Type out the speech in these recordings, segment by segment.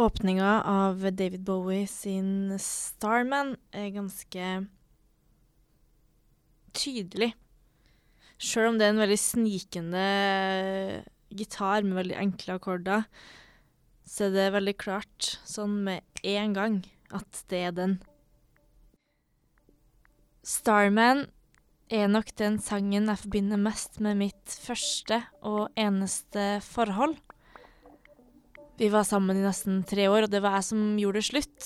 Åpninga av David Bowie sin Starman er ganske tydelig. Sjøl om det er en veldig snikende gitar med veldig enkle akkorder, så er det veldig klart sånn med en gang at det er den. Starman er nok den sangen jeg forbinder mest med mitt første og eneste forhold. Vi var sammen i nesten tre år, og det var jeg som gjorde det slutt.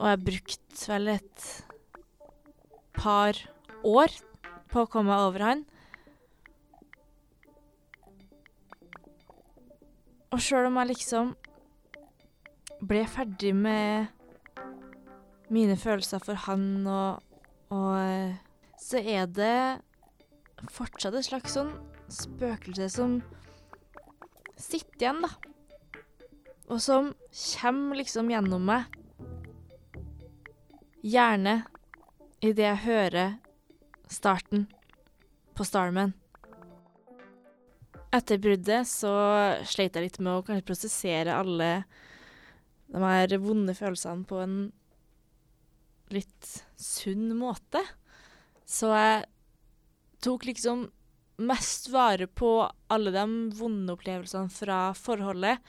Og jeg brukte vel et par år på å komme over han. Og sjøl om jeg liksom ble ferdig med mine følelser for han, og, og eh, så er det fortsatt et slags sånn spøkelse som sitter igjen, da og som kommer liksom gjennom meg. Gjerne idet jeg hører starten på Starman. Etter bruddet så sleit jeg litt med å kanskje prosessere alle de her vonde følelsene på en litt sunn måte. Så jeg tok liksom mest vare på alle de vonde opplevelsene fra forholdet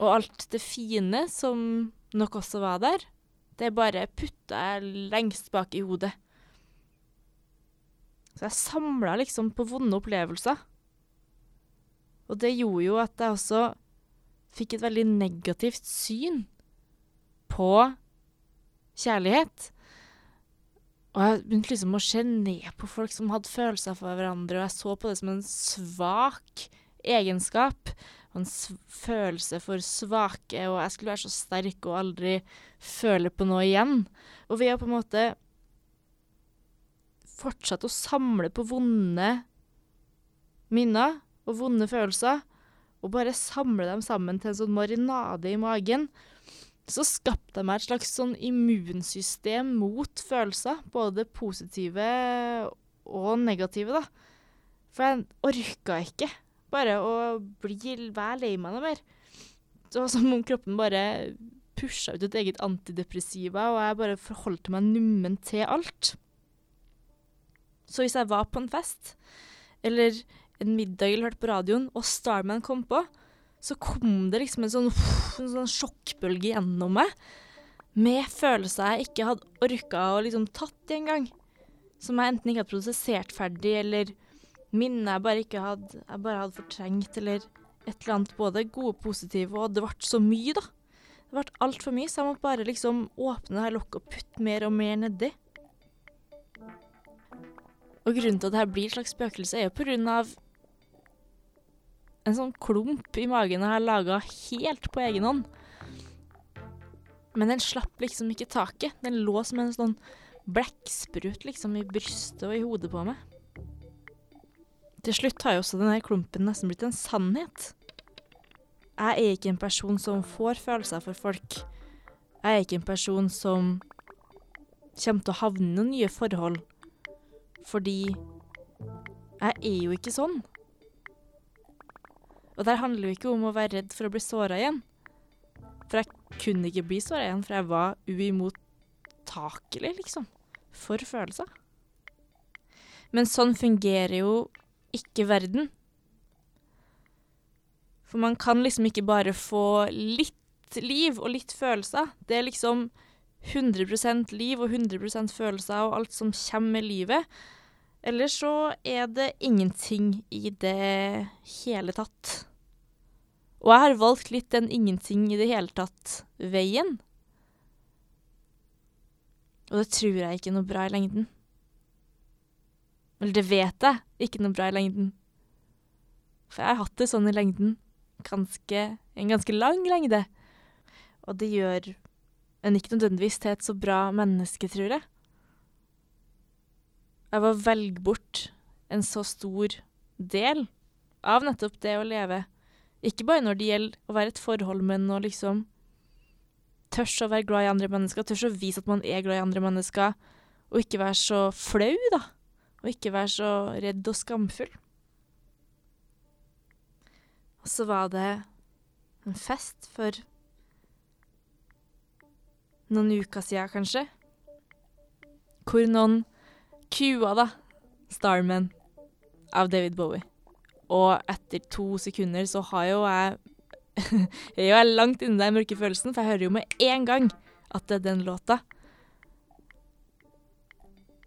og alt det fine som nok også var der, det bare putta jeg lengst bak i hodet. Så jeg samla liksom på vonde opplevelser. Og det gjorde jo at jeg også fikk et veldig negativt syn på kjærlighet. Og jeg begynte liksom å se ned på folk som hadde følelser for hverandre, og jeg så på det som en svak egenskap en følelse for svake, og jeg skulle være så sterk og aldri føle på noe igjen. Og vi har på en måte fortsatt å samle på vonde minner og vonde følelser, og bare samle dem sammen til en sånn marinade i magen. Så skapte jeg meg et slags sånn immunsystem mot følelser, både positive og negative, da. For jeg orka ikke bare å bli, være lei meg noe mer. Det var som om kroppen bare pusha ut et eget antidepressiva, og jeg bare forholdt meg nummen til alt. Så hvis jeg var på en fest, eller en middag eller hørte på radioen, og Starman kom på, så kom det liksom en sånn, en sånn sjokkbølge gjennom meg, med følelser jeg ikke hadde orka å liksom tatt i engang. Som jeg enten ikke hadde prosessert ferdig, eller minner jeg bare ikke hadde Jeg bare hadde fortrengt, eller et eller annet både gode og positive, og det ble så mye, da. Det ble altfor mye, så jeg måtte bare liksom åpne det her lokket og putte mer og mer nedi. Og grunnen til at det her blir et slags spøkelse, er jo på grunn av en sånn klump i magen jeg har laga helt på egen hånd. Men den slapp liksom ikke taket. Den lå som en sånn blekksprut liksom i brystet og i hodet på meg. Til slutt har jo også denne klumpen nesten blitt en sannhet. Jeg er ikke en person som får følelser for folk. Jeg er ikke en person som kommer til å havne i noen nye forhold. Fordi jeg er jo ikke sånn. Og der handler jo ikke om å være redd for å bli såra igjen. For jeg kunne ikke bli såra igjen, for jeg var uimottakelig, liksom. For følelser. Men sånn fungerer jo ikke verden. For man kan liksom ikke bare få litt liv og litt følelser. Det er liksom 100% liv og 100% følelser og alt som kommer med livet. Eller så er det ingenting i det hele tatt. Og jeg har valgt litt den ingenting i det hele tatt-veien. Og det tror jeg ikke er noe bra i lengden. Eller det vet jeg ikke noe bra i lengden. For jeg har hatt det sånn i lengden. Ganske, en ganske lang lengde. Og det gjør en ikke nødvendigvis til et så bra menneske, tror jeg. Jeg var velge bort en så stor del av nettopp det å leve. Ikke bare når det gjelder å være et forhold, men å liksom tørs å være glad i andre mennesker, tørs å vise at man er glad i andre mennesker, og ikke være så flau, da. Og ikke være så redd og skamfull. Og så var det en fest for noen uker siden, kanskje. Hvor noen kua, da, Starman av David Bowie. Og etter to sekunder så har jo jeg Jeg er langt inni den mørke følelsen, for jeg hører jo med en gang at det er den låta.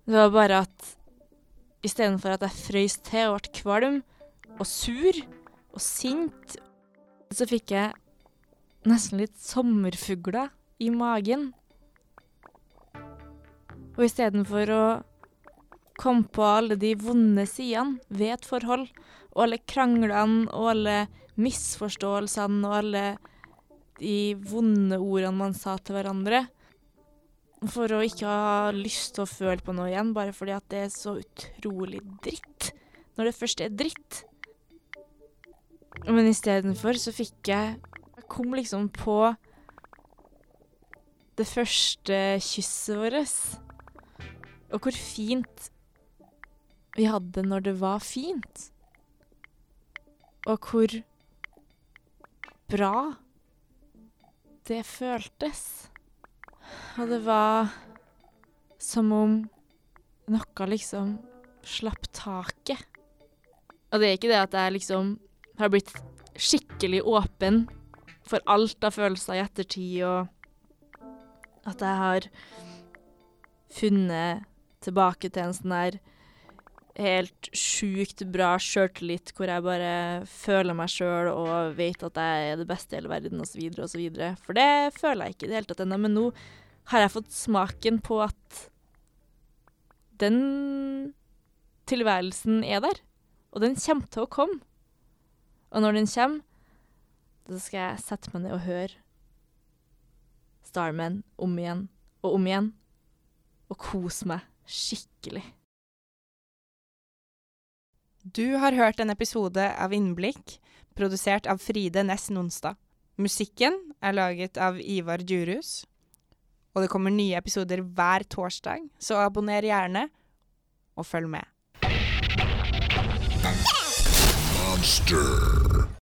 Det var bare at istedenfor at jeg frøys til og ble kvalm og sur og sint, så fikk jeg nesten litt sommerfugler i magen. Og istedenfor å komme på alle de vonde sidene ved et forhold, og alle kranglene og alle misforståelsene og alle de vonde ordene man sa til hverandre, for å ikke ha lyst til å føle på noe igjen, bare fordi at det er så utrolig dritt når det først er dritt. Men istedenfor så fikk jeg Jeg kom liksom på det første kysset vårt. Og hvor fint vi hadde det når det var fint. Og hvor bra det føltes. Og det var som om noe liksom slapp taket. Og det er ikke det at jeg liksom har blitt skikkelig åpen for alt av følelser i ettertid, og at jeg har funnet tilbake til en sånn der helt sjukt bra sjøltillit hvor jeg bare føler meg sjøl og vet at jeg er det beste i hele verden, osv., osv. For det føler jeg ikke i det hele tatt ennå. Men nå har jeg fått smaken på at den tilværelsen er der. Og den kommer til å komme. Og når den kommer, så skal jeg sette meg ned og høre Starman om igjen og om igjen, og kose meg skikkelig. Du har hørt en episode av Innblikk, produsert av Fride Næss Nonstad. Musikken er laget av Ivar Djurhus. Og det kommer nye episoder hver torsdag, så abonner gjerne, og følg med. Monster.